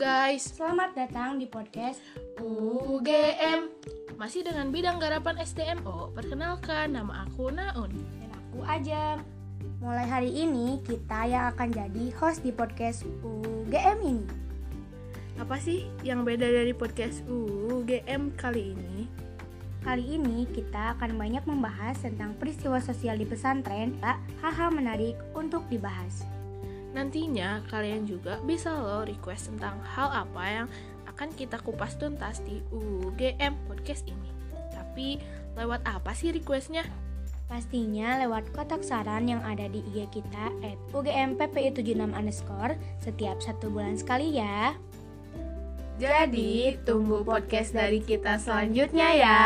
guys, Selamat datang di podcast UGM Masih dengan bidang garapan STMO Perkenalkan, nama aku Naun dan aku Ajam. Mulai hari ini kita yang akan jadi host di podcast UGM ini. Apa sih yang beda dari podcast UGM kali ini? Kali ini kita akan banyak membahas tentang peristiwa sosial di pesantren, hal-hal menarik untuk dibahas. Nantinya kalian juga bisa loh request tentang hal apa yang akan kita kupas tuntas di UGM podcast ini Tapi lewat apa sih requestnya? Pastinya lewat kotak saran yang ada di IG kita at UGMPPI76 underscore setiap satu bulan sekali ya. Jadi tunggu podcast dari kita selanjutnya ya